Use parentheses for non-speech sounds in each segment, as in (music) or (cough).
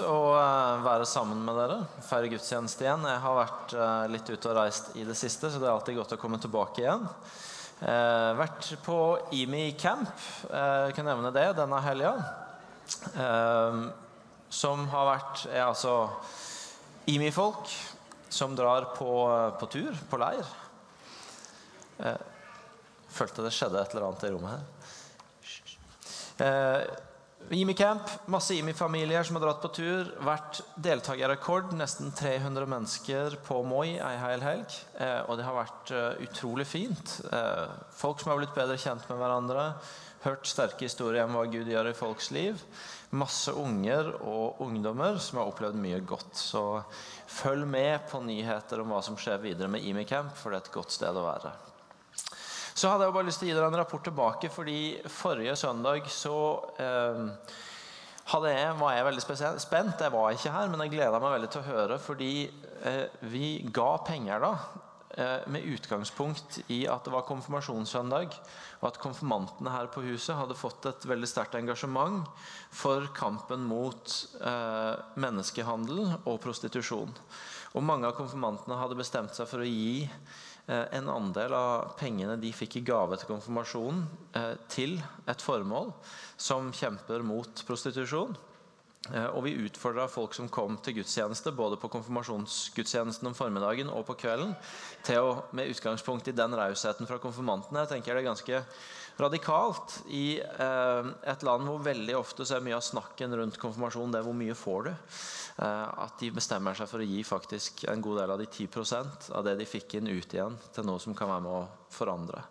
å eh, være sammen med dere. Feire gudstjeneste igjen. Jeg har vært eh, litt ute og reist i det siste, så det er alltid godt å komme tilbake igjen. Eh, vært på IMI camp, eh, jeg kan nevne det, denne helga. Eh, som har vært er altså IMI-folk som drar på, på, tur, på leir. Eh, følte det skjedde et eller annet i rommet her. Eh, IMI-camp, masse IMI-familier som har dratt på tur. Vært deltakerrekord, nesten 300 mennesker på Moi ei hel helg. Eh, og det har vært uh, utrolig fint. Eh, folk som har blitt bedre kjent med hverandre. Hørt sterke historier om hva Gud gjør i folks liv. Masse unger og ungdommer som har opplevd mye godt. Så følg med på nyheter om hva som skjer videre med IMI-camp, for det er et godt sted å være. Så hadde jeg bare lyst til å gi dere en rapport tilbake, fordi forrige søndag så eh, jeg, var jeg veldig spent. Jeg var ikke her, men jeg gleda meg veldig til å høre, fordi eh, vi ga penger da eh, med utgangspunkt i at det var konfirmasjonssøndag, og at konfirmantene her på huset hadde fått et veldig sterkt engasjement for kampen mot eh, menneskehandel og prostitusjon. Og mange av konfirmantene hadde bestemt seg for å gi en andel av pengene de fikk i gave til konfirmasjonen, eh, til et formål som kjemper mot prostitusjon. Eh, og vi utfordra folk som kom til gudstjeneste, både på konfirmasjonsgudstjenesten om formiddagen og på kvelden, til å, med utgangspunkt i den rausheten fra konfirmantene Jeg tenker det er ganske radikalt i eh, et land hvor veldig ofte så er mye av snakken rundt konfirmasjon det er hvor mye får du. Eh, at de bestemmer seg for å gi faktisk en god del av de 10% av det de fikk inn, ut igjen til noe som kan være med å forandre.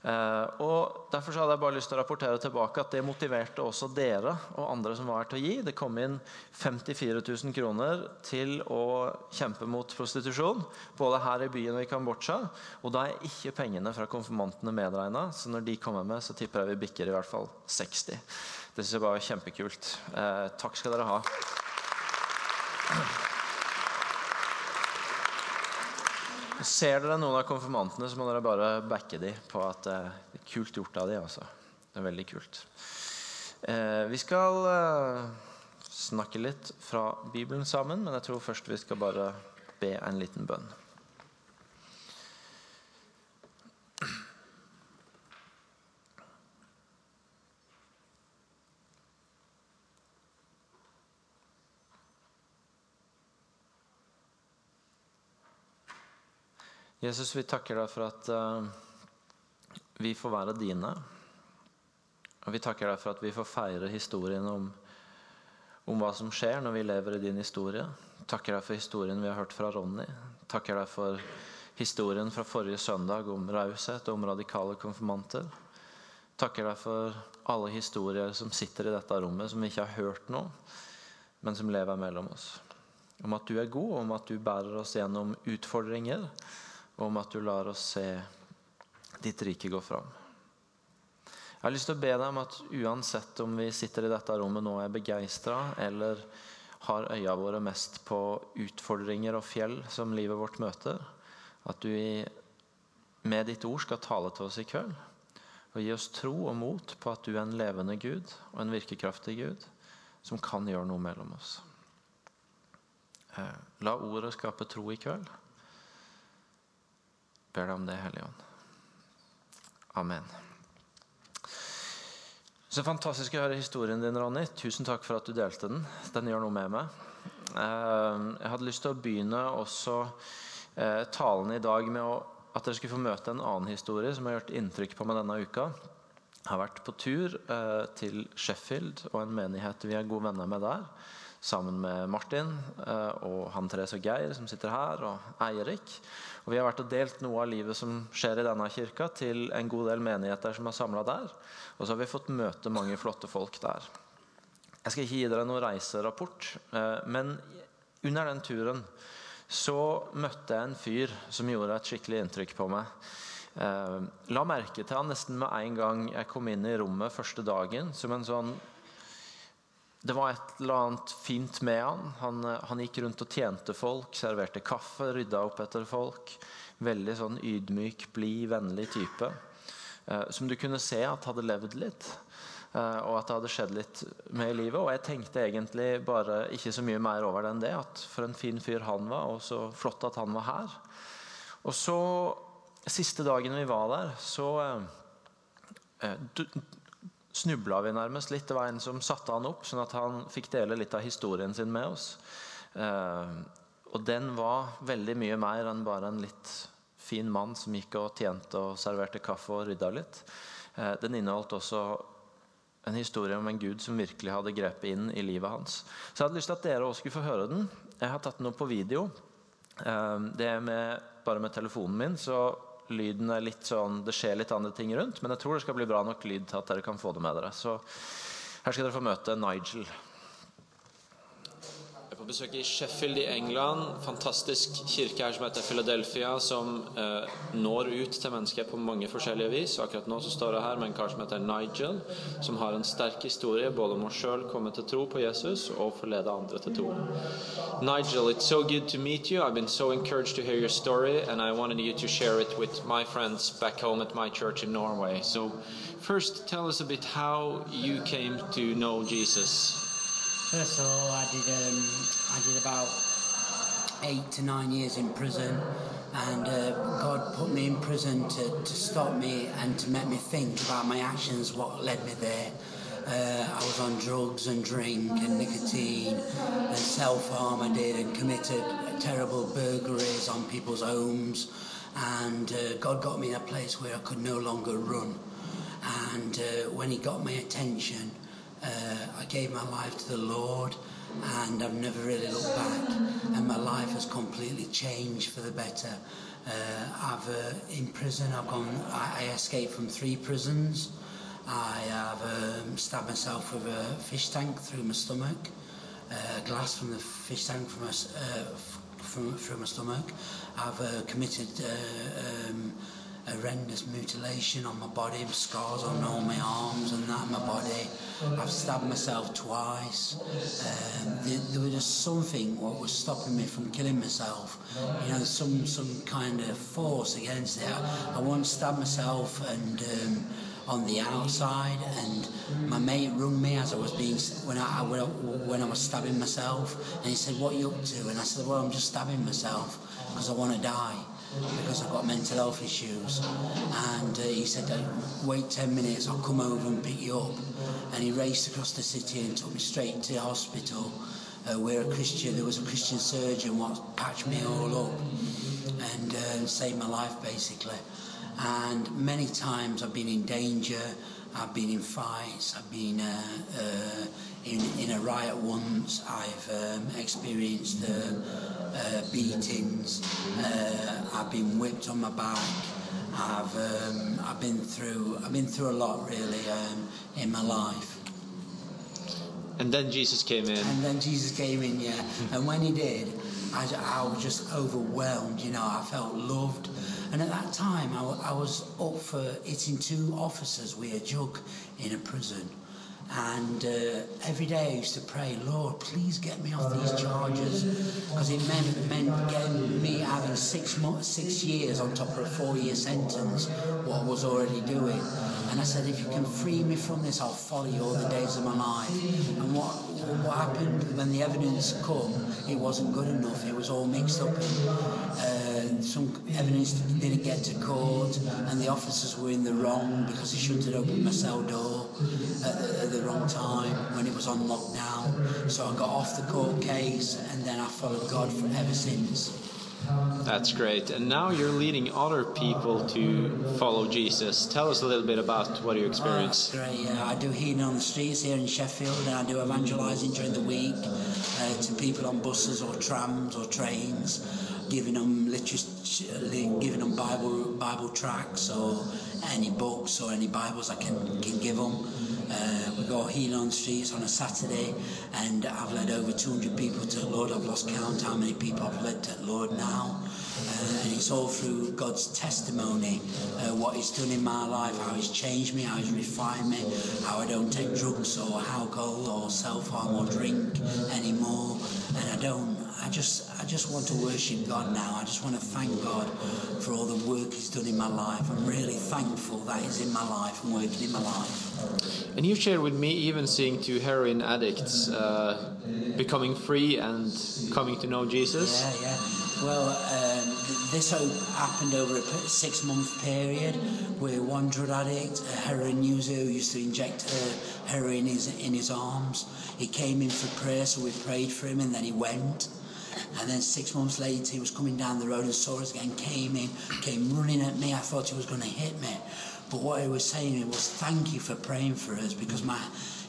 Uh, og Derfor hadde jeg bare lyst til å rapportere tilbake at det motiverte også dere og andre som var her til å gi. Det kom inn 54 000 kroner til å kjempe mot prostitusjon, både her i byen og i Kambodsja. Og da er ikke pengene fra konfirmantene medregna, så når de kommer med, så tipper jeg vi bikker i hvert fall 60. Det syns jeg bare var kjempekult. Eh, takk skal dere ha. Ser dere noen av konfirmantene, så må dere bare backe dem på at det er kult gjort av dem. Altså. Det er veldig kult. Eh, vi skal eh, snakke litt fra Bibelen sammen, men jeg tror først vi skal bare be en liten bønn. Jesus, vi takker deg for at uh, vi får være dine. Og vi takker deg for at vi får feire historien om, om hva som skjer når vi lever i din historie. Takker deg for historien vi har hørt fra Ronny. Takker deg for historien fra forrige søndag om raushet og om radikale konfirmanter. Takker deg for alle historier som sitter i dette rommet, som vi ikke har hørt nå, men som lever mellom oss. Om at du er god, om at du bærer oss gjennom utfordringer om at du lar oss se ditt rike gå fram. Jeg har lyst til å be deg om at uansett om vi sitter i dette rommet nå og er begeistra, eller har øya våre mest på utfordringer og fjell som livet vårt møter, at du med ditt ord skal tale til oss i kveld. Og gi oss tro og mot på at du er en levende Gud og en virkekraftig Gud som kan gjøre noe mellom oss. Eh, la ordet skape tro i kveld ber deg om det, Hellige Ånd. Amen. Så fantastisk å høre historien din, Ronny. Tusen takk for at du delte den. Den gjør noe med meg. Eh, jeg hadde lyst til å begynne også eh, talen i dag med at dere skulle få møte en annen historie som har gjort inntrykk på meg denne uka. Jeg har vært på tur eh, til Sheffield og en menighet vi er gode venner med der. Sammen med Martin og han Therese og Geir som sitter her, og Eirik. Og Vi har vært og delt noe av livet som skjer i denne kirka, til en god del menigheter som er samla der. Og så har vi fått møte mange flotte folk der. Jeg skal ikke gi dere noen reiserapport, eh, men under den turen så møtte jeg en fyr som gjorde et skikkelig inntrykk på meg. Eh, la merke til han nesten med en gang jeg kom inn i rommet første dagen. som en sånn det var et eller annet fint med han. han. Han, gikk rundt og tjente folk, serverte kaffe, rydda opp etter folk. Veldig sånn ydmyk, blid, vennlig type. Eh, som du kunne se at hadde levd litt. eh, og at det hadde skjedd litt med i livet. Og jeg tenkte egentlig bare ikke så mye mer over det enn det. At for en fin fyr han var, og så flott at han var her. Og så, siste dagen vi var der, så eh, snubla vi nærmest litt. Det var en som satte han opp, sånn at han fikk dele litt av historien sin med oss. Eh, og den var veldig mye mer enn bare en litt fin mann som gikk og tjente og serverte kaffe og rydda litt. Eh, den inneholdt også en historie om en gud som virkelig hadde grepet inn i livet hans. Så jeg hadde lyst til at dere også skulle få høre den. Jeg har tatt den opp på video. Eh, det er med, bare med telefonen min, så lyden er litt sånn Det skjer litt andre ting rundt, men jeg tror det skal bli bra nok lyd til at dere kan få det med dere. Så her skal dere få møte Nigel besøk i Sheffield i England. Fantastisk kirke her som heter Philadelphia, som eh, når ut til mennesker på mange forskjellige vis. Akkurat nå så står jeg her med en kar som heter Nigel, som har en sterk historie både om å sjøl komme til tro på Jesus og forlede andre til tro. Nigel, it's so good to meet you. I've been so encouraged to hear your story, and I wanted you to share it with my friends back home at my church in Norway. So, first, tell us a bit how you came to know Jesus. First of all, I did um, I did about eight to nine years in prison, and uh, God put me in prison to, to stop me and to make me think about my actions, what led me there. Uh, I was on drugs and drink and nicotine and self harm I did and committed terrible burglaries on people's homes. And uh, God got me in a place where I could no longer run. And uh, when He got my attention, uh, I gave my life to the Lord and I've never really looked back and my life has completely changed for the better. Uh, I've uh, in prison I've gone I, I, escaped from three prisons. I have um, stabbed myself with a fish tank through my stomach, uh, glass from the fish tank from, a, uh, from through my stomach. I've uh, committed um, horrendous mutilation on my body, scars on all my arms and that, my body. I've stabbed myself twice. Um, there, there, was just something what was stopping me from killing myself. You know, some some kind of force against it. I, I once stabbed myself and. Um, on the outside, and my mate rung me as I was being when I when I was stabbing myself, and he said, "What are you up to?" And I said, "Well, I'm just stabbing myself because I want to die." Because I've got mental health issues. And uh, he said, wait 10 minutes, I'll come over and pick you up. And he raced across the city and took me straight to the hospital uh, where a Christian, there was a Christian surgeon what patched me all up and uh, saved my life basically. And many times I've been in danger, I've been in fights, I've been uh, uh, in, in a riot once, I've um, experienced uh, uh, beatings. Uh, I've been whipped on my back. I've um, I've been through I've been through a lot really um, in my life. And then Jesus came in. And then Jesus came in, yeah. (laughs) and when he did, I, I was just overwhelmed. You know, I felt loved. And at that time, I, I was up for hitting two officers with a jug in a prison. And uh, every day I used to pray, Lord, please get me off these charges. Because it meant, meant getting me having six, months, six years on top of a four year sentence, what I was already doing. And I said, if you can free me from this, I'll follow you all the days of my life. And what, what happened when the evidence come, it wasn't good enough. It was all mixed up. Uh, some evidence didn't get to court, and the officers were in the wrong because they shouldn't have opened my cell door at the, at the wrong time when it was on lockdown. So I got off the court case, and then I followed God for ever since. That's great. And now you're leading other people to follow Jesus. Tell us a little bit about what you experience. Oh, great. Yeah, I do healing on the streets here in Sheffield, and I do evangelising during the week uh, to people on buses or trams or trains, giving them literature, giving them Bible Bible tracts or any books or any Bibles I can, can give them. Uh, we go on streets on a Saturday, and I've led over 200 people to Lord. I've lost count how many people I've led to the Lord now. Uh, and it's all through God's testimony, uh, what He's done in my life, how He's changed me, how He's refined me, how I don't take drugs or alcohol or self harm or drink anymore. And I don't, I just, I just want to worship God now. I just want to thank God for all the work He's done in my life. I'm really thankful that He's in my life and working in my life. And you shared with me even seeing two heroin addicts uh, becoming free and coming to know Jesus. Yeah, yeah. Well, um, th- this happened over a six month period where one drug addict, a heroin user who used to inject heroin in his, in his arms, he came in for prayer, so we prayed for him, and then he went. And then six months later, he was coming down the road and saw us again, came in, came running at me. I thought he was going to hit me. But what he was saying was, Thank you for praying for us because my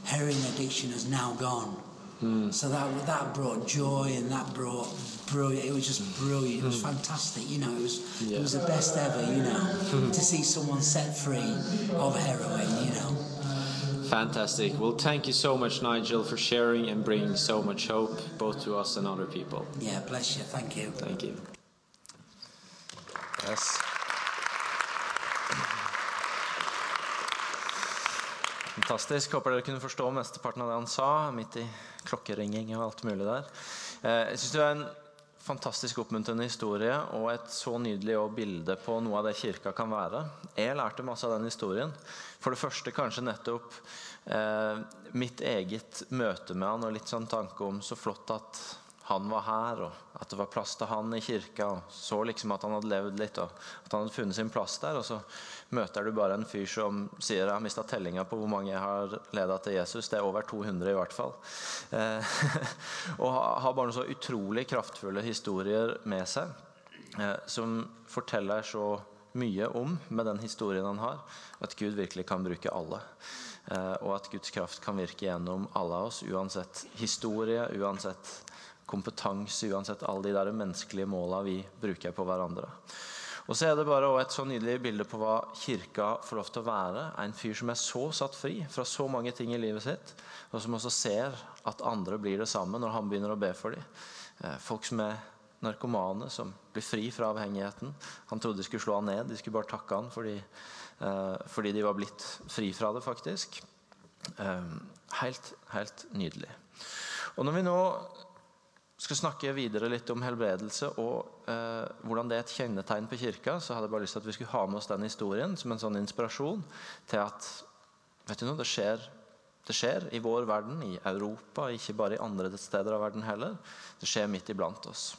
heroin addiction has now gone. Hmm. So that that brought joy and that brought brilliant. It was just brilliant. It was hmm. fantastic. You know, it was it was the best ever. You know, to see someone set free of heroin. You know. Fantastic. Well, thank you so much, Nigel, for sharing and bringing so much hope both to us and other people. Yeah, bless you. Thank you. Thank you. Yes. Fantastisk. Håper dere kunne forstå mesteparten av det han sa, midt i klokkeringing og alt mulig der. Eh, Jeg synes det er en fantastisk oppmuntrende historie og et så nydelig bilde på noe av det kirka kan være. Jeg lærte masse av den historien. For det første kanskje nettopp eh, mitt eget møte med han og litt sånn tanke om så flott at han var her, og at det var plass til han i kirka. og Så liksom at han hadde levd litt, og at han hadde funnet sin plass der. Og så møter du bare en fyr som sier jeg har mista tellinga på hvor mange jeg har leda til Jesus. Det er over 200 i hvert fall. Eh, (laughs) og har bare noen så utrolig kraftfulle historier med seg, eh, som forteller så mye om med den historien han har, at Gud virkelig kan bruke alle. Eh, og at Guds kraft kan virke gjennom alle av oss, uansett historie, uansett kompetanse, uansett alle de der menneskelige måla vi bruker på hverandre. Og så er det bare et så nydelig bilde på hva kirka får lov til å være. En fyr som er så satt fri fra så mange ting i livet sitt, og som også ser at andre blir det samme når han begynner å be for dem. Eh, Folk som er narkomane, som blir fri fra avhengigheten. Han trodde de skulle slå han ned, de skulle bare takke han fordi, eh, fordi de var blitt fri fra det, faktisk. Eh, helt, helt nydelig. Og når vi nå skal snakke videre litt om helbredelse og eh, hvordan det er et kjennetegn på kirka, så hadde jeg bare lyst til at vi skulle ha med oss den historien som en sånn inspirasjon til at vet du noe, det skjer, det skjer i vår verden, i Europa, ikke bare i andre steder av verden heller. Det skjer midt iblant oss.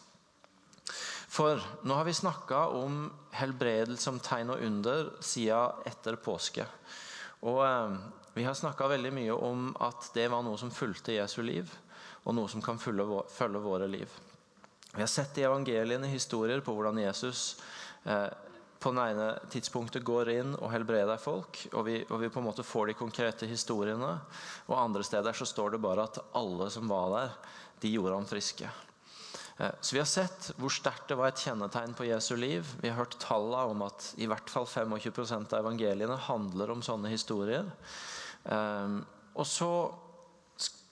For nå har vi snakka om helbredelse som tegn og under siden etter påske. Og eh, vi har snakka veldig mye om at det var noe som fulgte Jesu liv, og noe som kan følge, våre liv. Vi har sett i evangeliene historier på hvordan Jesus eh, på den ene tidspunktet går inn og helbreder folk, og vi, og vi på en måte får de konkrete historiene. Og andre steder så står det bare at alle som var der, de gjorde ham friske. Eh, Så vi har sett hvor sterkt det var et kjennetegn på Jesu liv. Vi har hørt tallene om at i hvert fall 25% av evangeliene handler om sånne historier. Eh, Og så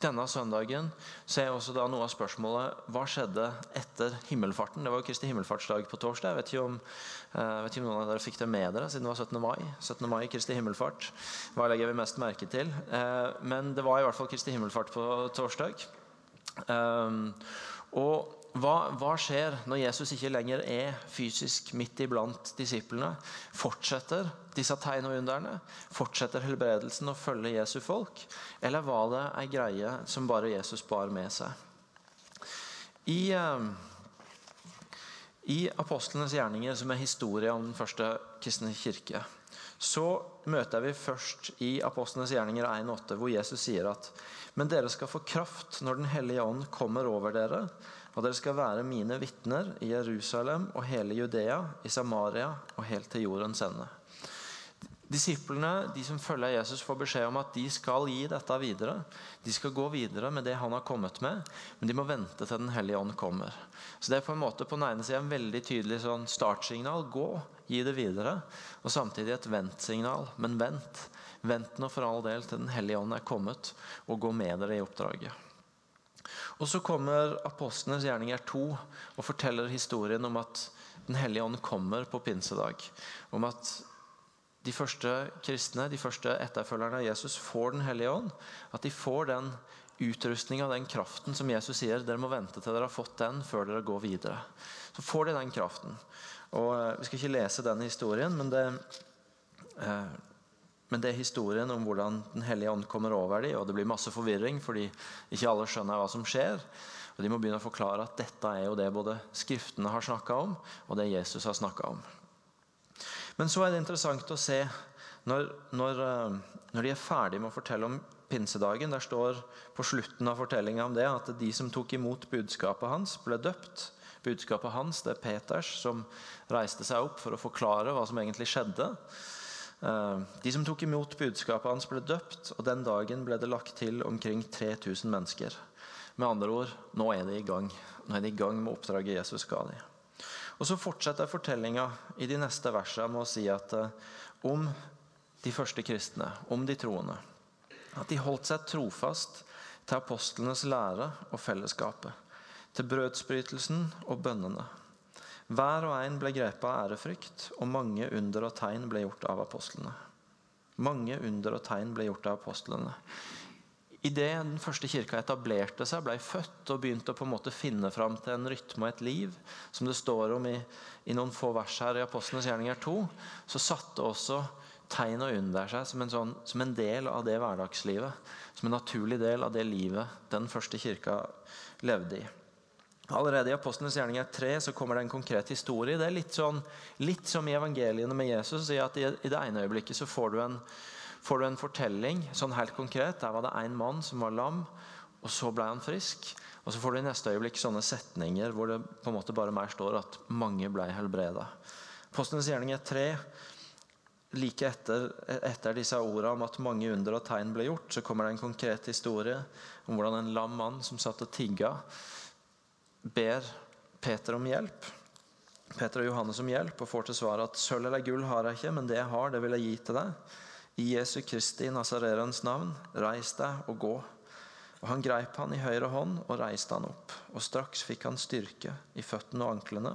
denne søndagen så er også da noe av spørsmålet hva skjedde etter himmelfarten. Det var jo Kristi himmelfartsdag på torsdag. Jeg vet ikke om, eh, vet ikke om noen av dere fikk det med dere siden det var 17. mai. 17. mai, Kristi himmelfart. Hva legger vi mest merke til? Eh, Men det var i hvert fall Kristi himmelfart på torsdag. Um, og hva, hva skjer når Jesus ikke lenger er fysisk midt iblant disiplene? Fortsetter disse tegn og underne? Fortsetter helbredelsen å følge Jesu folk? Eller var det ei greie som bare Jesus bar med seg? I, um, I apostlenes gjerninger, som er historien om den første kristne kirke, så møter vi først i apostlenes gjerninger 1,8, hvor Jesus sier at men dere skal få kraft når Den hellige ånd kommer over dere, og dere skal være mine vitner i Jerusalem og hele Judea, i Samaria og helt til jordens ende. Disiplene, de som følger Jesus, får beskjed om at de skal gi dette videre. De skal gå videre med det han har kommet med, men de må vente til Den hellige ånd kommer. Så Det er på en måte på den ene siden en veldig tydelig sånn startsignal. Gå, gi det videre. Og samtidig et ventsignal. Men vent. Vent nå for all del til Den hellige ånd er kommet, og gå med dere i oppdraget. Og Så kommer apostlenes gjerninger 2 og forteller historien om at Den hellige ånd kommer på pinsedag. Om at de første kristne, de første etterfølgerne av Jesus, får Den hellige ånd. At de får den utrustninga, den kraften som Jesus sier dere må vente til dere har fått den før dere går videre. Så får de den kraften. Og eh, Vi skal ikke lese den historien, men det, eh, men det er historien om hvordan Den hellige ånd kommer over dem, og det blir masse forvirring fordi ikke alle skjønner hva som skjer. Og De må begynne å forklare at dette er jo det både Skriftene har snakka om, og det Jesus har snakka om. Men så er det interessant å se når, når, eh, når de er ferdige med å fortelle om pinsedagen. Der står på slutten av fortellinga om det at de som tok imot budskapet hans, ble døpt. Budskapet hans det er Peters, som reiste seg opp for å forklare hva som egentlig skjedde. Eh, de som tok imot budskapet hans, ble døpt, og den dagen ble det lagt til omkring 3000 mennesker. Med andre ord, nå er de i gang. Nå er de i gang med oppdraget Jesus ga dem. Og Så fortsetter fortellinga i de neste versene med å si at eh, om de første kristne, om de troende, at de holdt seg trofast til apostlenes lære og fellesskapet, til brødsbrytelsen og bønnene. Hver og en ble grepet av ærefrykt, og mange under og tegn ble gjort av apostlene. Mange under og tegn ble gjort av apostlene. Idet den første kirka etablerte seg, ble født og begynte å på en måte finne fram til en rytme og et liv, som det står om i, i noen få vers her i Apostlenes gjerninger 2, så satte også tegn og under seg som en, sånn, som en del av det hverdagslivet. Som en naturlig del av det livet den første kirka levde i. Allerede i Apostlenes gjerninger 3 så kommer det en konkret historie. Det er litt, sånn, litt som i evangeliene med Jesus. I, at i, det ene øyeblikket så får du, en, får du en fortelling sånn helt konkret. Der var det en mann som var lam, og så ble han frisk. Og så får du i neste øyeblikk sånne setninger hvor det på en måte bare mer står at mange ble helbreda. Apostlenes gjerninger 3 like etter, etter disse ordene om at mange under og tegn ble gjort, så kommer det en konkret historie om hvordan en lam mann som satt og tigga, ber Peter om hjelp. Peter og Johannes om hjelp og får til svar at sølv eller gull har jeg ikke, men det jeg har, det vil jeg gi til deg. I Jesu Kristi Nazarerens navn, reis deg og gå. Og Han greip han i høyre hånd og reiste han opp. Og straks fikk han styrke i føttene og anklene.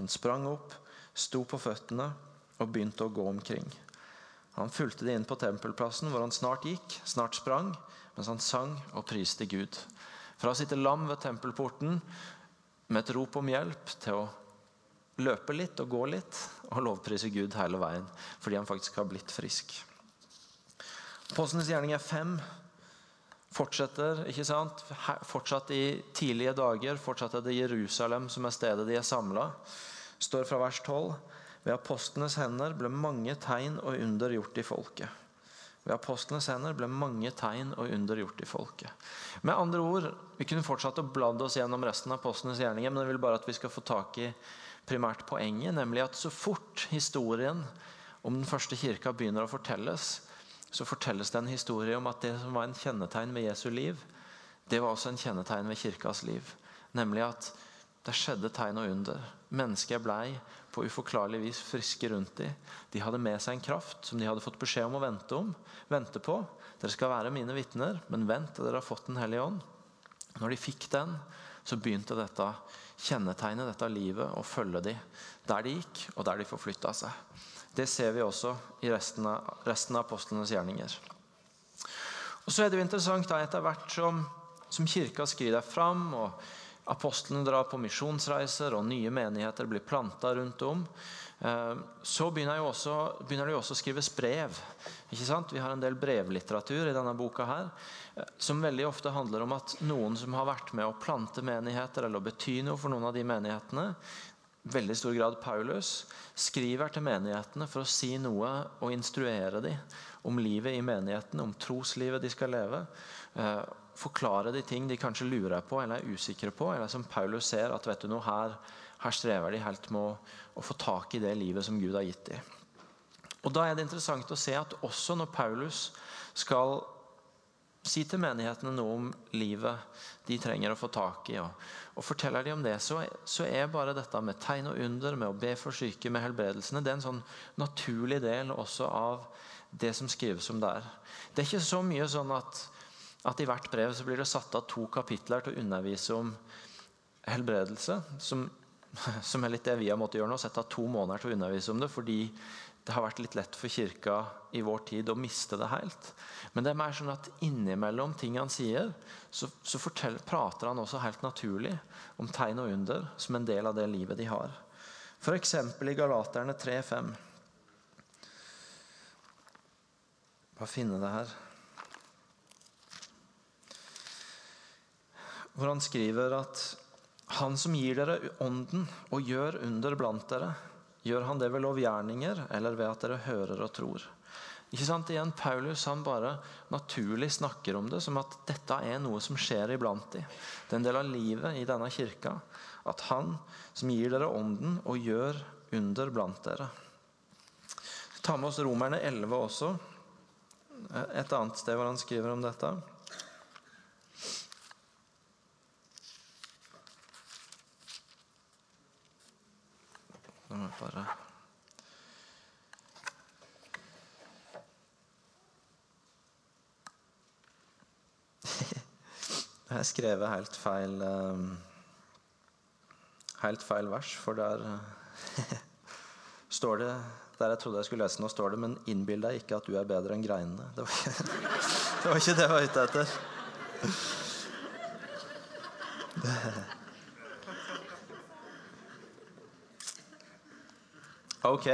Han sprang opp, sto på føttene og begynte å gå omkring. Han fulgte de inn på tempelplassen, hvor han snart gikk, snart sprang, mens han sang og priste Gud. Fra å sitte lam ved tempelporten med et rop om hjelp, til å løpe litt og gå litt og lovprise Gud hele veien fordi han faktisk har blitt frisk. Apostlenes gjerning er fem. Fortsetter, ikke sant? Fortsatt i tidlige dager. Fortsatt er det Jerusalem som er stedet de er samla. Står fra vers 12. Ved apostlenes hender ble mange tegn og under gjort i folket. Ved apostlenes hender ble mange tegn og under gjort i folket. Med andre ord, Vi kunne fortsatt å bladde oss gjennom resten av apostlenes gjerninger, men jeg vil bare at vi skal få tak i primært poenget, nemlig at så fort historien om den første kirka begynner å fortelles, så fortelles det en historie om at det som var en kjennetegn ved Jesu liv, det var også en kjennetegn ved kirkas liv. Nemlig at det skjedde tegn og under. Mennesker blei på uforklarlig vis friske rundt dem. De hadde med seg en kraft som de hadde fått beskjed om å vente, om, vente på. Dere skal være mine vitner, men vent til dere har fått Den hellige ånd. Når de fikk den, så begynte dette kjennetegnet, dette livet, å følge dem der de gikk, og der de forflytta seg. Det ser vi også i resten av, resten av apostlenes gjerninger. Og Så er det jo interessant da, etter hvert som, som kirka skrider fram, og apostlene drar på misjonsreiser, og nye menigheter blir planta rundt om, eh, så begynner, også, begynner de også å skrives brev. Ikke sant? Vi har en del brevlitteratur i denne boka her, eh, som veldig ofte handler om at noen som har vært med å plante menigheter, eller å bety noe for noen av de menighetene, veldig stor grad Paulus, skriver til menighetene for å si noe og instruere dem om livet i menigheten, om troslivet de skal leve. Forklare de ting de kanskje lurer på eller er usikre på. Eller som Paulus ser at vet du noe, her, her strever de helt med å, å, få tak i det livet som Gud har gitt dem. Og Da er det interessant å se at også når Paulus skal si til menighetene noe om livet de trenger å få tak i, og, og forteller de om det, så, så, er bare dette med tegn og under, med å be for syke, med helbredelsene, det er en sånn naturlig del også av det som skrives om der. Det er ikke så mye sånn at at i hvert brev så blir det satt av to kapitler til å undervise om helbredelse. Som, (laughs) som er litt det vi har måttet gjøre nå. Sette av to måneder til å undervise om det. Fordi det har vært litt lett for kirka i vår tid å miste det helt. Men det er mer sånn at innimellom ting han sier, så, så fortell, prater han også helt naturlig om tegn og under som en del av det livet de har. F.eks. i Galaterne 3,5. Bare finne det her. Hvor han skriver at han som gir dere ånden og gjør under blant dere, gjør han det ved lovgjerninger eller ved at dere hører og tror. Ikke sant? Igjen, Paulus han bare naturlig snakker om det som at dette er noe som skjer iblant dem. Det er en del av livet i denne kirka. At han som gir dere ånden og gjør under blant dere. Ta med oss Romerne 11 også. Et annet sted hvor han skriver om dette. Nå må (laughs) jeg har skrevet helt feil um, Helt feil vers, for der uh, (laughs) står det Der jeg trodde jeg skulle lese nå, står det 'Men innbill deg ikke at du er bedre enn greinene'. Det var ikke (laughs) det, var ikke det jeg var ute etter. Ok. (laughs)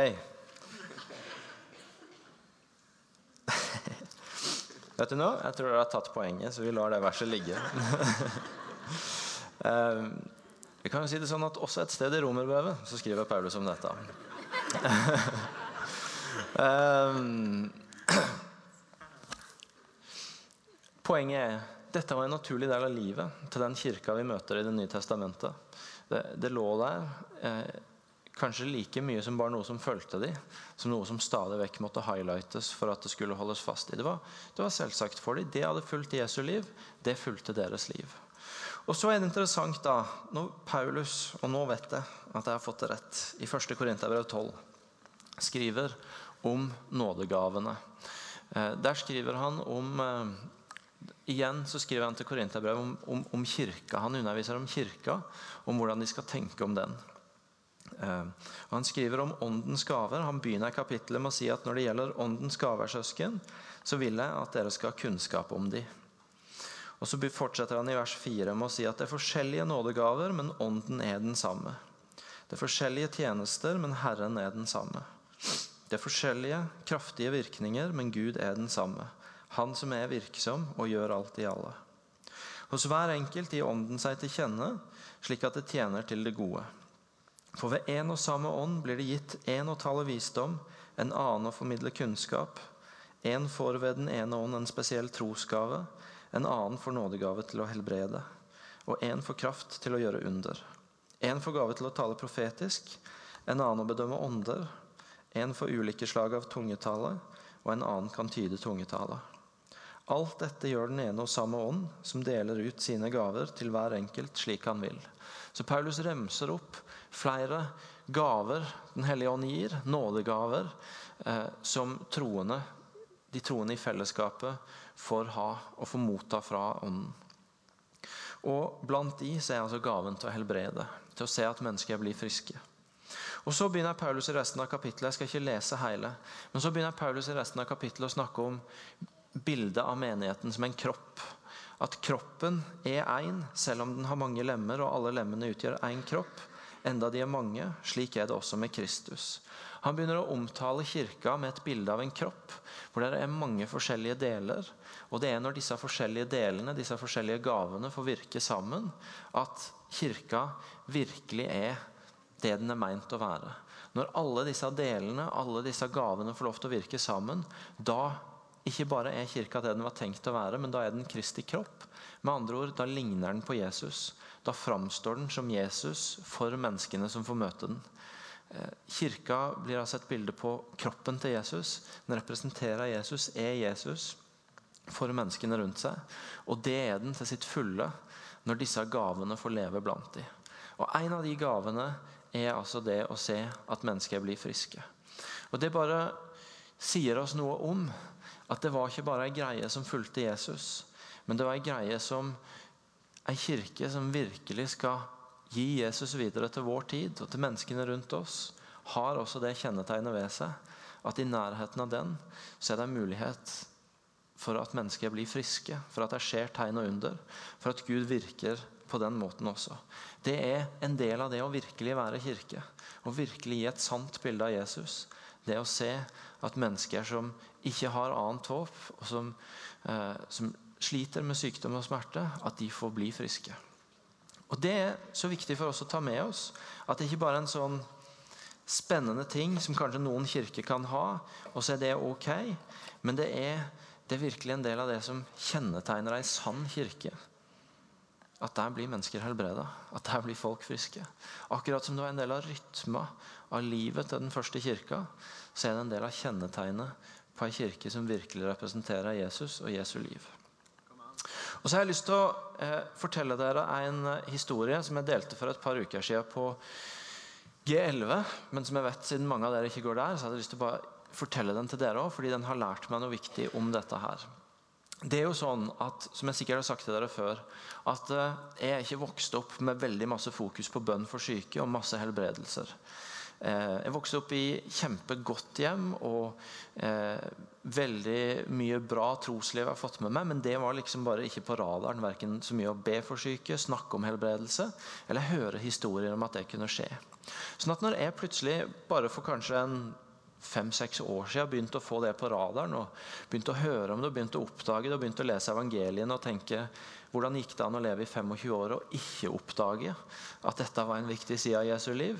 Vet du noe? Jeg tror dere har tatt poenget, så vi lar det verset ligge. (laughs) Eh, vi kan jo si det sånn at Også et sted i romerbrevet så skriver Paulus om dette. (laughs) Eh, (clears throat) poenget er dette var en naturlig del av livet til den kirka vi møter i Det nye testamentet. Det, det lå der eh, kanskje like mye som bare noe som fulgte de, som noe som stadig vekk måtte highlightes for at det skulle holdes fast i. Det var, det var selvsagt for dem. Det hadde fulgt Jesu liv, det fulgte deres liv. Og så er det interessant da, når Paulus, og nå vet jeg at jeg har fått det rett, i 1. Korinterbrev 12 skriver om nådegavene. Eh, der skriver han om eh, Igjen så skriver han til Korinterbrevet om, om, om kirka. Han underviser om kirka, om hvordan de skal tenke om den. Eh, og Han skriver om åndens gaver. Han begynner kapittelet med å si at når det gjelder åndens gaver, søsken, så vil jeg at dere skal ha kunnskap om de. Og Så fortsetter han i vers 4 med å si at det er forskjellige nådegaver, men ånden er den samme. Det er forskjellige tjenester, men Herren er den samme. Det er forskjellige, kraftige virkninger, men Gud er den samme. Han som er virksom og gjør alt i alle. Hos hver enkelt gir Ånden seg til kjenne, slik at det tjener til det gode. For ved én og samme ånd blir det gitt én å tale visdom, en annen å formidle kunnskap. Én får ved den ene ånd en spesiell trosgave, en annen får nådegave til å helbrede, og én får kraft til å gjøre under. Én får gave til å tale profetisk, en annen å bedømme ånder, en får ulike slag av tungetale, og en annen kan tyde tungetale. Alt dette gjør den ene og samme ånd, som deler ut sine gaver til hver enkelt slik han vil. Så Paulus remser opp flere gaver Den hellige ånd gir, nådegaver, eh, som troende, de troende i fellesskapet får ha og får motta fra Ånden. Og Blant de så er altså gaven til å helbrede, til å se at mennesker blir friske. Og Så begynner Paulus i resten av kapittelet jeg skal ikke lese hele, men så begynner Paulus i resten av kapittelet å snakke om bildet av menigheten som en kropp. At kroppen er én, selv om den har mange lemmer, og alle lemmene utgjør én kropp. Enda de er mange, slik er det også med Kristus. Han begynner å omtale kirka med et bilde av en kropp, hvor det er mange forskjellige deler. Og det er når disse forskjellige delene, disse forskjellige gavene, får virke sammen, at kirka virkelig er det den er meint å være. Når alle disse delene, alle disse gavene får lov til å virke sammen, da ikke bare er kirka det den var tenkt å være, men da er den Kristi kropp. Med andre ord, Da ligner den på Jesus. Da framstår den som Jesus for menneskene som får møte den. Eh, kirka blir altså et bilde på kroppen til Jesus. Den representerer Jesus, er Jesus for menneskene rundt seg. Og det er den til sitt fulle når disse gavene får leve blant dem. Og En av de gavene er altså det å se at mennesker blir friske. Og Det bare sier oss noe om at det var ikke bare ei greie som fulgte Jesus, men det var ei greie som ei kirke som virkelig skal gi Jesus videre til vår tid og til menneskene rundt oss, har også det kjennetegnet ved seg at i nærheten av den så er det en mulighet for at mennesker blir friske, for at det skjer tegn og under, for at Gud virker på den måten også. Det er en del av det å virkelig være kirke. Å virkelig gi et sant bilde av Jesus. Det å se at mennesker som ikke har annet håp, og som, eh, som sliter med sykdom og smerte, at de får bli friske. Og Det er så viktig for oss å ta med oss. At det ikke bare er en sånn spennende ting som kanskje noen kirker kan ha, og så er det ok. Men det er, det er virkelig en del av det som kjennetegner ei sann kirke. At der blir mennesker helbreda. At der blir folk friske. Akkurat som det var en del av rytma av livet til den første kirka, så er det en del av kjennetegnet på ei kirke som virkelig representerer Jesus og Jesu liv. Og så har jeg lyst til å eh, fortelle dere en historie som jeg delte for et par uker siden på G11. Men som jeg vet, siden mange av dere ikke går der, så hadde jeg lyst til å bare fortelle den til dere òg, fordi den har lært meg noe viktig om dette her. Det er jo sånn at, som jeg sikkert har sagt til dere før, at eh, jeg er ikke vokst opp med veldig masse fokus på bønn for syke og masse helbredelser. Eh, jeg vokste opp i kjempegodt hjem og eh, veldig mye bra trosliv jeg har fått med meg, men det var liksom bare ikke på radaren. Verken så mye å be for syke, snakke om helbredelse eller høre historier om at det kunne skje. Sånn at når jeg plutselig, bare for kanskje en fem-seks år siden begynte å få det på radaren og begynte å høre om det, begynte å oppdage det og begynte å lese evangeliene og tenke hvordan gikk det an å leve i 25 år og ikke oppdage at dette var en viktig side av Jesu liv,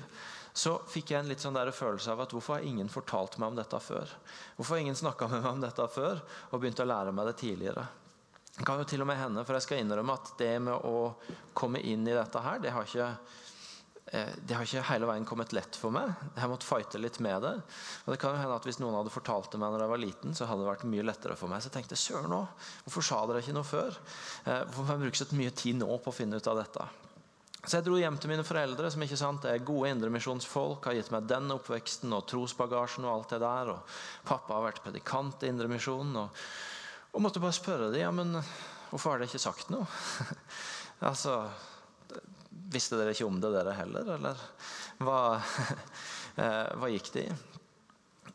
så fikk jeg en litt sånn der følelse av at hvorfor har ingen fortalt meg om dette før? Hvorfor har ingen snakka med meg om dette før og begynt å lære meg det tidligere? Det kan jo til og med hende, for jeg skal innrømme at det med å komme inn i dette her, det har ikke eh, det har ikke hele veien kommet lett for meg. Jeg har måttet fighte litt med det. Og det kan jo hende at Hvis noen hadde fortalt det meg når jeg var liten, så hadde det vært mye lettere for meg. Så jeg tenkte søren òg, hvorfor sa dere ikke noe før? Eh, hvorfor har jeg brukt så mye tid nå på å finne ut av dette? Så jeg dro hjem til mine foreldre, som ikke sant, er gode indremisjonsfolk. Har gitt meg den oppveksten og trosbagasjen og alt det der. Og pappa har vært predikant i Indremisjonen. Og, og måtte bare spørre dem ja, men hvorfor har dere ikke sagt noe. (laughs) altså, Visste dere ikke om det, dere heller? Eller hva, (laughs) eh, hva gikk det i?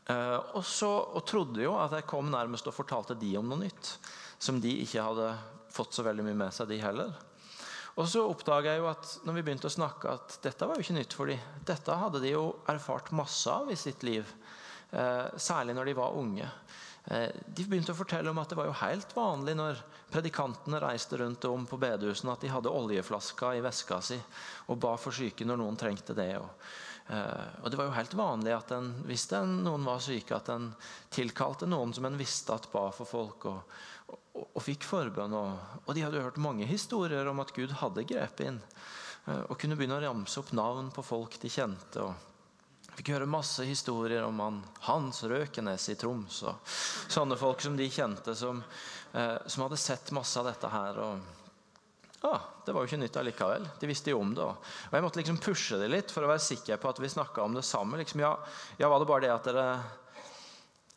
Uh, og, så, og trodde jo at jeg kom nærmest og fortalte de om noe nytt. Som de ikke hadde fått så veldig mye med seg, de heller. Og så oppdaga jeg jo at når vi begynte å snakke at dette var jo ikke nytt for dem. Dette hadde de jo erfart masse av i sitt liv. Eh, særlig når de var unge. Eh, de begynte å fortelle om at det var jo helt vanlig når predikantene reiste rundt om på bedehusene, at de hadde oljeflaska i veska si og ba for syke når noen trengte det. Og, eh, og det var jo helt vanlig at en, hvis den, noen var syke, at en tilkalte noen som en visste at ba for folk. og og, fikk forbønn. Og, og, de hadde hørt mange historier om at Gud hadde grepet inn. Eh, og kunne begynne å ramse opp navn på folk de kjente. og Fikk høre masse historier om han, Hans Røkenes i Troms. og Sånne folk som de kjente, som, eh, som hadde sett masse av dette her. og ah, Det var jo ikke nytt allikevel. De visste jo om det. Og Jeg måtte liksom pushe det litt for å være sikker på at vi snakka om det samme. Liksom, ja, ja, Var det bare det at dere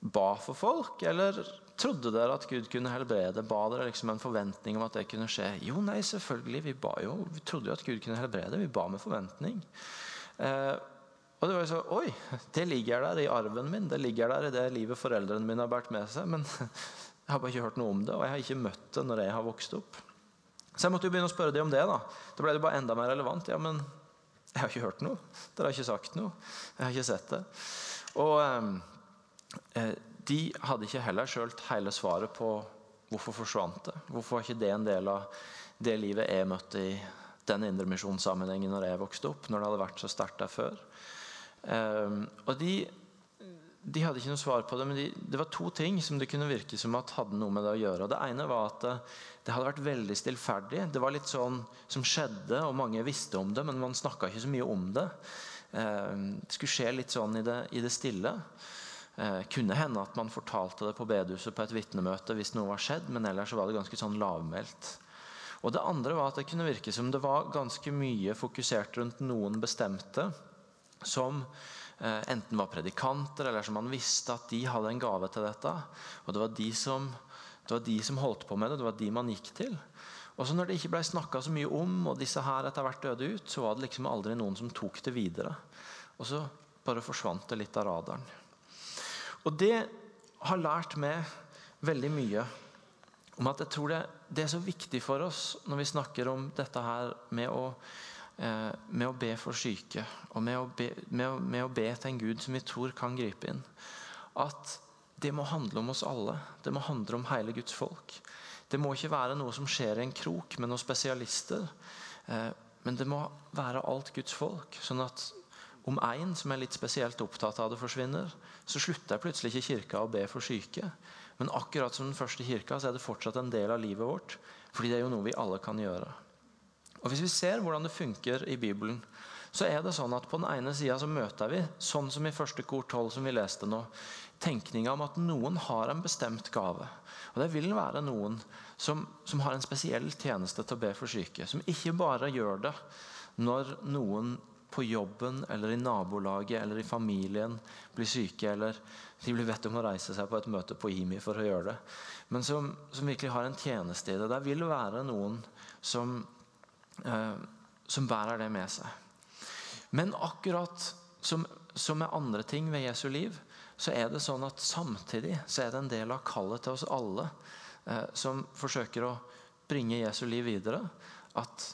ba for folk, eller Trodde dere at Gud kunne helbrede? Ba dere liksom en forventning om at det kunne skje? Jo, nei, selvfølgelig. Vi jo. Vi trodde jo at Gud kunne helbrede. Vi ba med forventning. Eh, og det var jo så Oi, det ligger der i arven min. Det ligger der i det livet foreldrene mine har båret med seg. Men (laughs) jeg har bare ikke hørt noe om det, og jeg har ikke møtt det når jeg har vokst opp. Så jeg måtte jo begynne å spørre dem om det. Da Da ble det bare enda mer relevant. Ja, men jeg har ikke hørt noe. Dere har ikke sagt noe. Jeg har ikke sett det. Og eh, eh de hadde ikke heller sjøl hele svaret på hvorfor forsvant det. Hvorfor var ikke det en del av det livet jeg møtte i den indremisjonssammenhengen når jeg vokste opp, når det hadde vært så sterkt der før. Um, og de, de, hadde ikke noe svar på det, men de, det var to ting som det kunne virke som at hadde noe med det å gjøre. Det ene var at det, det hadde vært veldig stillferdig. Det var litt sånn som skjedde, og mange visste om det, men man snakka ikke så mye om det. Um, det skulle skje litt sånn i det, i det stille. Eh, kunne hende at man fortalte det på bedehuset på et vitnemøte hvis noe var skjedd, men ellers var det ganske sånn lavmælt. Og det andre var at det kunne virke som det var ganske mye fokusert rundt noen bestemte som eh, enten var predikanter, eller som man visste at de hadde en gave til dette. Og det var de som, det var de som holdt på med det, det var de man gikk til. Og så når det ikke ble snakka så mye om, og disse her etter hvert døde ut, så var det liksom aldri noen som tok det videre. Og så bare forsvant det litt av radaren. Og det har lært meg veldig mye om at jeg tror det, det, er så viktig for oss når vi snakker om dette her med å, eh, med å be for syke, og med å, be, med, med å be til en Gud som vi tror kan gripe inn, at det må handle om oss alle. Det må handle om hele Guds folk. Det må ikke være noe som skjer i en krok med noen spesialister. Eh, men det må være alt Guds folk. Sånn at om én som er litt spesielt opptatt av det, forsvinner, så slutter plutselig ikke kirka å be for syke. Men akkurat som den første kirka så er det fortsatt en del av livet vårt. Fordi det er jo noe vi alle kan gjøre. Og Hvis vi ser hvordan det funker i Bibelen, så er det sånn at på den ene sida så møter vi, sånn som i første kor 12 som vi leste nå, tenkninga om at noen har en bestemt gave. Og Det vil være noen som, som, har en spesiell tjeneste til å be for syke. Som ikke bare gjør det når noen på jobben eller i nabolaget eller i familien blir syke, eller de blir bedt om å reise seg på et møte på IMI for å gjøre det. Men som, som virkelig har en tjeneste i det. Det vil være noen som, eh, som bærer det med seg. Men akkurat som, som med andre ting ved Jesu liv, så er det sånn at samtidig så er det en del av kallet til oss alle eh, som forsøker å bringe Jesu liv videre, at,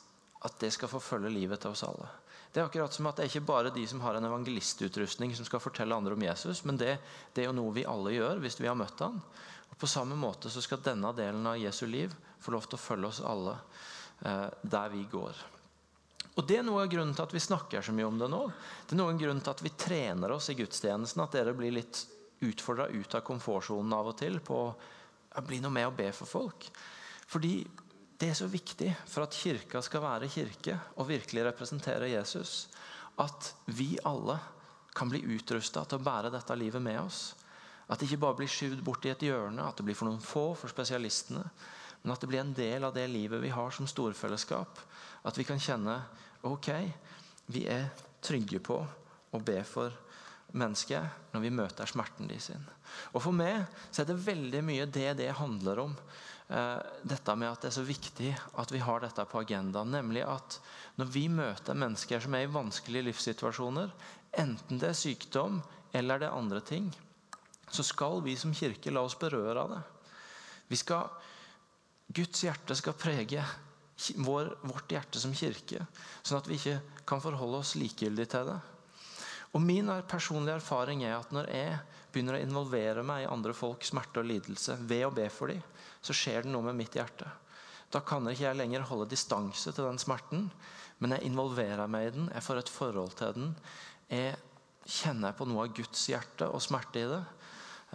at det skal få følge livet til oss alle. Det er akkurat som at det er ikke bare de som har en evangelistutrustning som skal fortelle andre om Jesus, men det, det er jo noe vi alle gjør hvis vi har møtt han. Og På samme måte så skal denne delen av Jesu liv få lov til å følge oss alle eh, der vi går. Og Det er noe av grunnen til at vi snakker så mye om det nå. Det er noen grunn til at vi trener oss i gudstjenesten. At dere blir litt utfordra ut av komfortsonen av og til på å bli noe med å be for folk. Fordi det er så viktig for at kirka skal være kirke og virkelig representere Jesus, at vi alle kan bli utrusta til å bære dette livet med oss. At det ikke bare blir skyvd bort i et hjørne, at det blir for noen få, for spesialistene. Men at det blir en del av det livet vi har som storfellesskap. At vi kan kjenne ok, vi er trygge på å be for mennesket når vi møter smerten de sin. Og For meg så er det veldig mye det det handler om. Eh, dette med at det er så viktig at vi har dette på agendaen. Nemlig at når vi møter mennesker som er i vanskelige livssituasjoner, enten det er sykdom eller det er andre ting, så skal vi som kirke la oss berøre av det. Vi skal, Guds hjerte skal prege vår, vårt hjerte som kirke, sånn at vi ikke kan forholde oss likegyldig til det. Og Min personlige erfaring er at når jeg begynner å involvere meg i andre folks smerte og lidelse ved å be for dem, så skjer det noe med mitt hjerte. Da kan ikke jeg lenger holde distanse til den smerten, men jeg involverer meg i den, jeg får et forhold til den. Jeg kjenner på noe av Guds hjerte og smerte i det.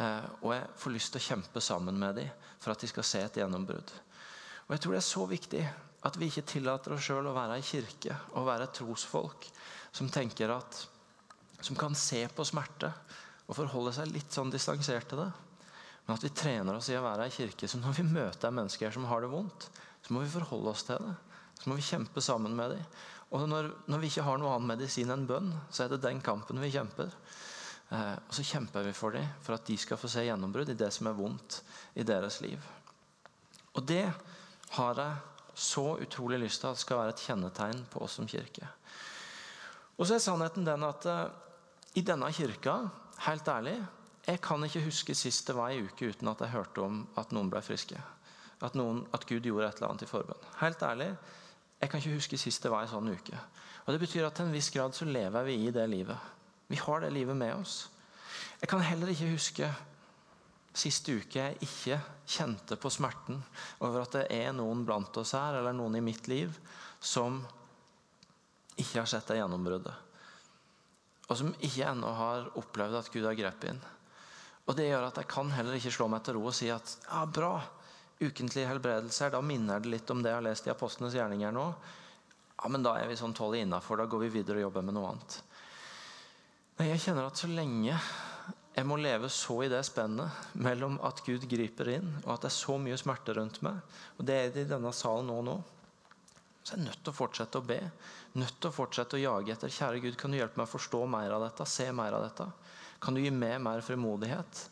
Eh, og jeg får lyst til å kjempe sammen med dem for at de skal se et gjennombrudd. Og jeg tror det er så viktig at vi ikke tillater oss sjøl å være ei kirke og være et trosfolk som tenker at som kan se på smerte og forholde seg litt sånn distansert til det. Men at vi trener oss i å være ei kirke som når vi møter mennesker som har det vondt, så må vi forholde oss til det. Så må vi kjempe sammen med dem. Og når, når vi ikke har noe annen medisin enn bønn, så er det den kampen vi kjemper. Eh, og så kjemper vi for dem for at de skal få se gjennombrudd i det som er vondt i deres liv. Og det har jeg så utrolig lyst til at skal være et kjennetegn på oss som kirke. Og så er sannheten den at eh, i denne kirka, helt ærlig, jeg kan ikke huske sist det var ei uke uten at jeg hørte om at noen ble friske. At, noen, at Gud gjorde et eller annet i forbønn. Helt ærlig, jeg kan ikke huske sist det var ei sånn uke. Og Det betyr at til en viss grad så lever vi i det livet. Vi har det livet med oss. Jeg kan heller ikke huske siste uke jeg ikke kjente på smerten over at det er noen blant oss her, eller noen i mitt liv, som ikke har sett det gjennombruddet. Og som ikke ennå har opplevd at Gud har grepet inn. Og Det gjør at jeg kan heller ikke slå meg til ro og si at ja, bra, ukentlige helbredelser, da minner det litt om det jeg har lest i Apostlenes gjerninger nå. Ja, men da er vi sånn tålelig innafor, da går vi videre og jobber med noe annet. Nei, jeg kjenner at så lenge jeg må leve så i det spennet mellom at Gud griper inn, og at det er så mye smerte rundt meg. Og det er det i denne salen nå nå. Så jeg er nødt til å fortsette å be. Nødt til å fortsette å jage etter. Kjære Gud, kan du hjelpe meg å forstå mer av dette? Se mer av dette? Kan du gi meg mer frimodighet?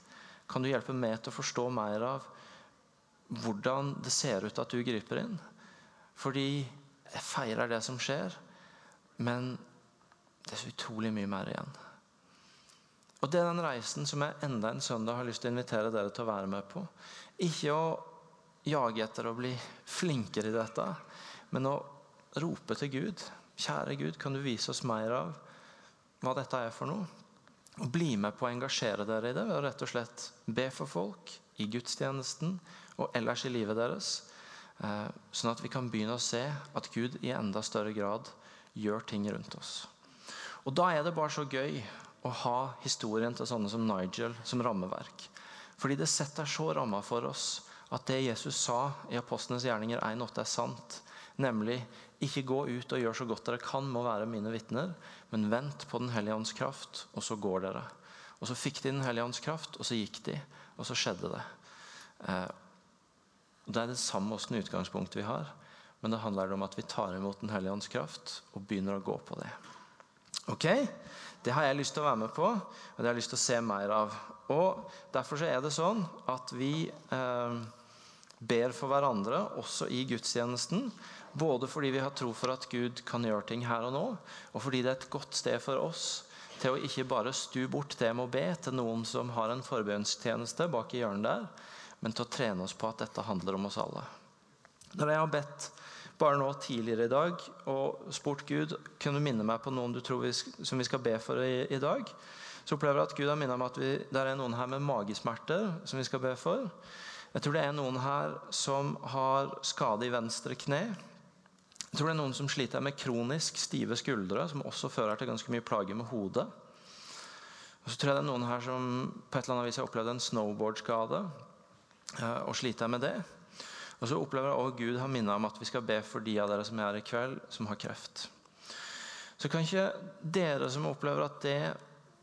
Kan du hjelpe meg til å forstå mer av hvordan det ser ut at du griper inn? Fordi jeg feirer det som skjer, men det er så utrolig mye mer igjen. Og det er den reisen som jeg enda en søndag har lyst til å invitere dere til å være med på. Ikke å jage etter å bli flinkere i dette, men å rope til Gud. Kjære Gud, kan du vise oss mer av hva dette er for noe? Bli med på å engasjere dere i det ved å rett og slett be for folk i gudstjenesten og ellers i livet deres. Eh, sånn at vi kan begynne å se at Gud i enda større grad gjør ting rundt oss. Og da er det bare så gøy å ha historien til sånne som Nigel som rammeverk. Fordi det setter så ramma for oss at det Jesus sa i Apostlenes gjerninger 1,8 er sant. Nemlig ikke gå ut og gjør så godt dere kan med å være mine vitner, men vent på Den hellige ånds kraft, og så går dere. Og så fikk de Den hellige ånds kraft, og så gikk de, og så skjedde det. Eh, det er det samme åssen utgangspunkt vi har, men det handler om at vi tar imot Den hellige ånds kraft og begynner å gå på det. Ok? Det har jeg lyst til å være med på, og det har jeg lyst til å se mer av. Og Derfor så er det sånn at vi eh, ber for hverandre, også i gudstjenesten. Både fordi vi har tro for at Gud kan gjøre ting her og nå, og fordi det er et godt sted for oss til å ikke bare stu bort det med å be til noen som har en forbønnstjeneste bak i hjørnet der, men til å trene oss på at dette handler om oss alle. Når jeg har bedt bare nå tidligere i dag og spurt Gud kan du minne meg på noen du tror vi, som vi skal be for i, i dag, så opplever jeg at Gud har minnet meg at vi, det er noen her med magesmerter som vi skal be for. Jeg tror det er noen her som har skade i venstre kne. Jeg tror det er noen som sliter med kronisk stive skuldre, som også fører til ganske mye plager med hodet. Og så tror jeg det er noen her som på et eller annet vis har opplevd en snowboardskade eh, og sliter med det. Og så opplever jeg også Gud har minnet om at vi skal be for de av dere som er her i kveld, som har kreft. Så kan ikke dere som opplever at det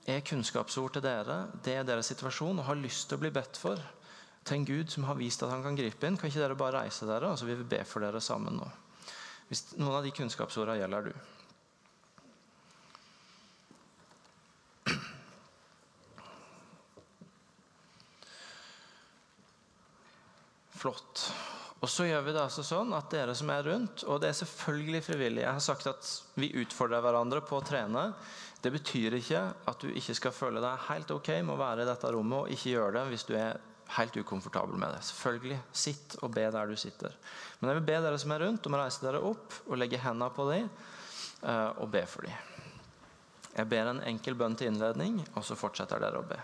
er kunnskapsord til dere, det er deres situasjon, og har lyst til å bli bedt for til en Gud som har vist at han kan gripe inn, kan ikke dere bare reise dere, og så vil vi be for dere sammen nå. Hvis noen av de kunnskapsordene gjelder du. Flott. Og så gjør vi det altså sånn at dere som er rundt, og det er selvfølgelig frivillig Jeg har sagt at vi utfordrer hverandre på å trene. Det betyr ikke at du ikke skal føle deg helt ok med å være i dette rommet, og ikke gjøre det hvis du er helt ukomfortabel med det. Selvfølgelig, sitt og be der du sitter. Men jeg vil be dere som er rundt, om å reise dere opp og legge hendene på dem eh, og be for dem. Jeg ber en enkel bønn til innledning, og så fortsetter dere å be.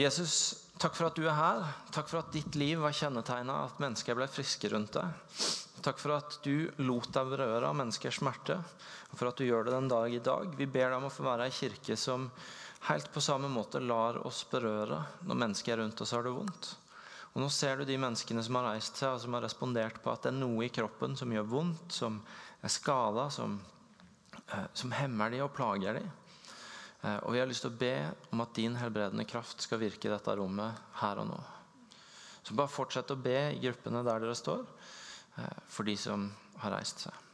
Jesus, takk for at du er her. Takk for at ditt liv var kjennetegna at mennesker ble friske rundt deg. Takk for at du lot deg berøre av menneskers smerte, og for at du gjør det den dag i dag. Vi ber deg om å få være ei kirke som helt på samme måte lar oss berøre når mennesker rundt oss har det vondt. Og Nå ser du de menneskene som har reist seg og som har respondert på at det er noe i kroppen som gjør vondt, som er skada, som, eh, som hemmer de og plager de. Eh, og vi har lyst til å be om at din helbredende kraft skal virke i dette rommet her og nå. Så bare fortsett å be i gruppene der dere står, eh, for de som har reist seg.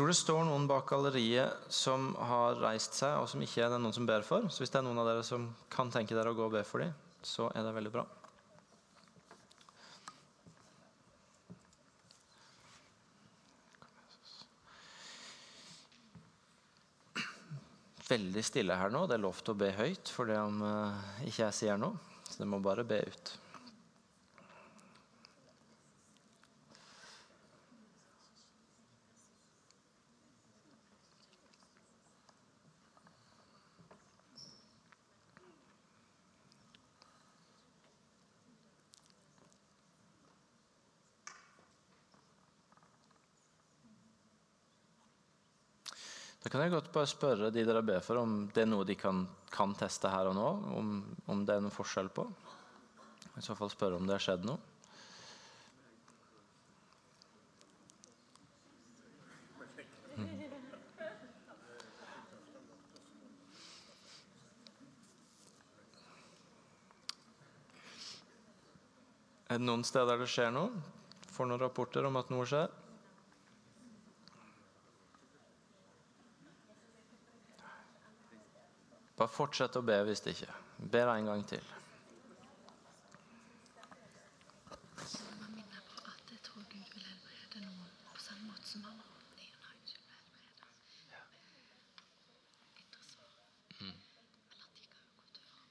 Tror det står noen bak galleriet som har reist seg, og som ikke er det noen som ber for. Så hvis det er noen av dere som kan tenke dere å gå og be for dem, så er det veldig bra. Veldig stille her nå. Det er lov til å be høyt for det om uh, ikke jeg sier noe. Så det må bare be ut. Så kan jeg godt bare spørre de dere ber for, om det er noe de kan, kan teste her og nå? Om, om, det er noen forskjell på? I så fall spørre om det har skjedd noe. Mm. Er det noen steder det skjer noe? Får noen rapporter om at noe skjer? Bare fortsett å be hvis det ikke. Be deg en gang til. Man minner på at jeg tror Gud vil helbrede noen på samme måte som han Leon Nigel ble helbredet. Ytre svar. Eller at de kan jo gå til far.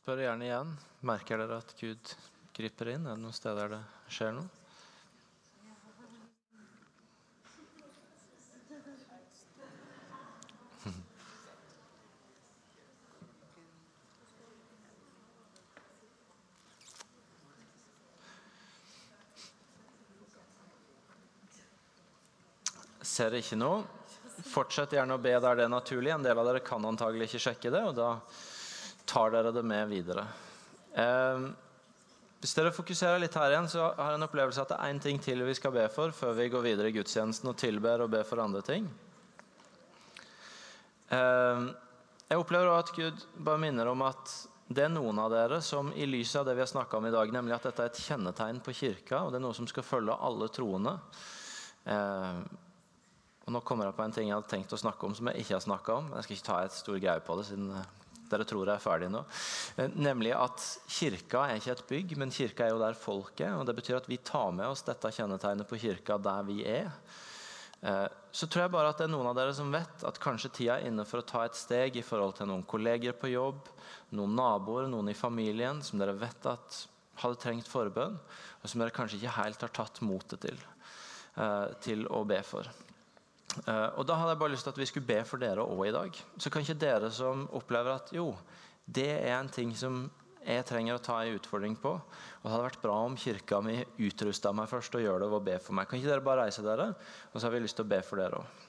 Spør gjerne igjen. Merker dere at Gud griper inn? Er det noen steder det skjer noe? Ser ikke noe. Fortsett gjerne å be der det er naturlig. En del av dere kan antagelig ikke sjekke det, og da tar dere det med videre. Eh, hvis dere fokuserer litt her igjen, så har jeg en opplevelse at det er én ting til vi skal be for før vi går videre i gudstjenesten og tilber og ber for andre ting. Eh, jeg opplever også at Gud bare minner om at det er noen av dere som i lys av det vi har snakka om i dag, nemlig at dette er et kjennetegn på kirka, og det er noe som skal følge alle troende. Eh, og nå kommer jeg på en ting jeg hadde tenkt å snakke om som jeg ikke har snakka om. Jeg skal ikke ta et stor greie på det, siden eh, dere tror er ferdig nå. Eh, Nemlig at kirka er ikke et bygg, men kirka er jo der folket. Og det betyr at vi tar med oss dette kjennetegnet på kirka der vi er. Eh, Så tror jeg bare at det er noen av dere som vet at kanskje tida er inne for å ta et steg i forhold til noen kolleger på jobb, noen naboer, noen i familien som dere vet at hadde trengt forbønn, og som dere kanskje ikke helt har tatt motet til, eh, til å be for. Eh, og Da hadde jeg bare lyst til at vi skulle be for dere òg i dag. Så kan ikke dere som opplever at jo, det er en ting som jeg trenger å ta en utfordring på, og det hadde vært bra om kirka mi utrusta meg først og gjør det ved å be for meg. Kan ikke dere bare reise dere, og så har vi lyst til å be for dere òg.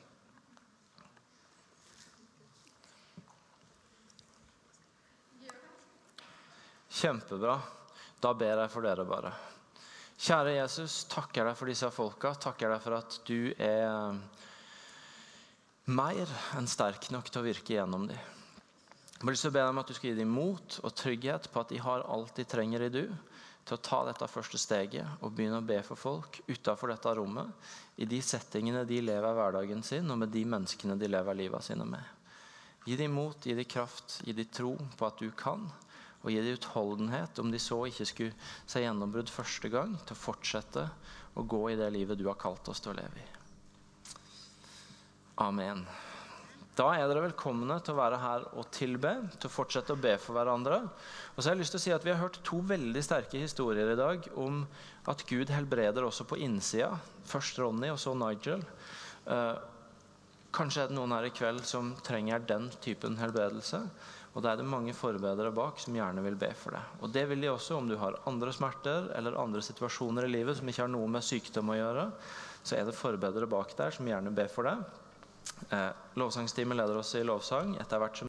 Kjempebra. Da ber jeg for dere bare. Kjære Jesus, takker deg for disse folka. Takker deg for at du er mer enn sterk nok til å virke gjennom dem. Jeg å be deg om at du skal gi dem mot og trygghet på at de har alt de trenger i du til å ta dette første steget og begynne å be for folk utenfor dette rommet, i de settingene de lever hverdagen sin, og med de menneskene de lever livet sine med. Gi dem mot, gi dem kraft, gi dem tro på at du kan, og gi dem utholdenhet, om de så ikke skulle se gjennombrudd første gang, til å fortsette å gå i det livet du har kalt oss til å leve i. Amen. Da er dere velkomne til å være her og tilbe, til å fortsette å be for hverandre. Og så har jeg lyst til å si at Vi har hørt to veldig sterke historier i dag om at Gud helbreder også på innsida. Først Ronny, og så Nigel. Eh, kanskje er det noen her i kveld som trenger den typen helbredelse. Og da er det mange forbedere bak som gjerne vil be for det. Og det vil de også om du har andre smerter eller andre situasjoner i livet som ikke har noe med sykdom å gjøre. Så er det forbedere bak der som gjerne ber for deg. Eh, lovsangstimen leder oss i lovsang. Etter hvert som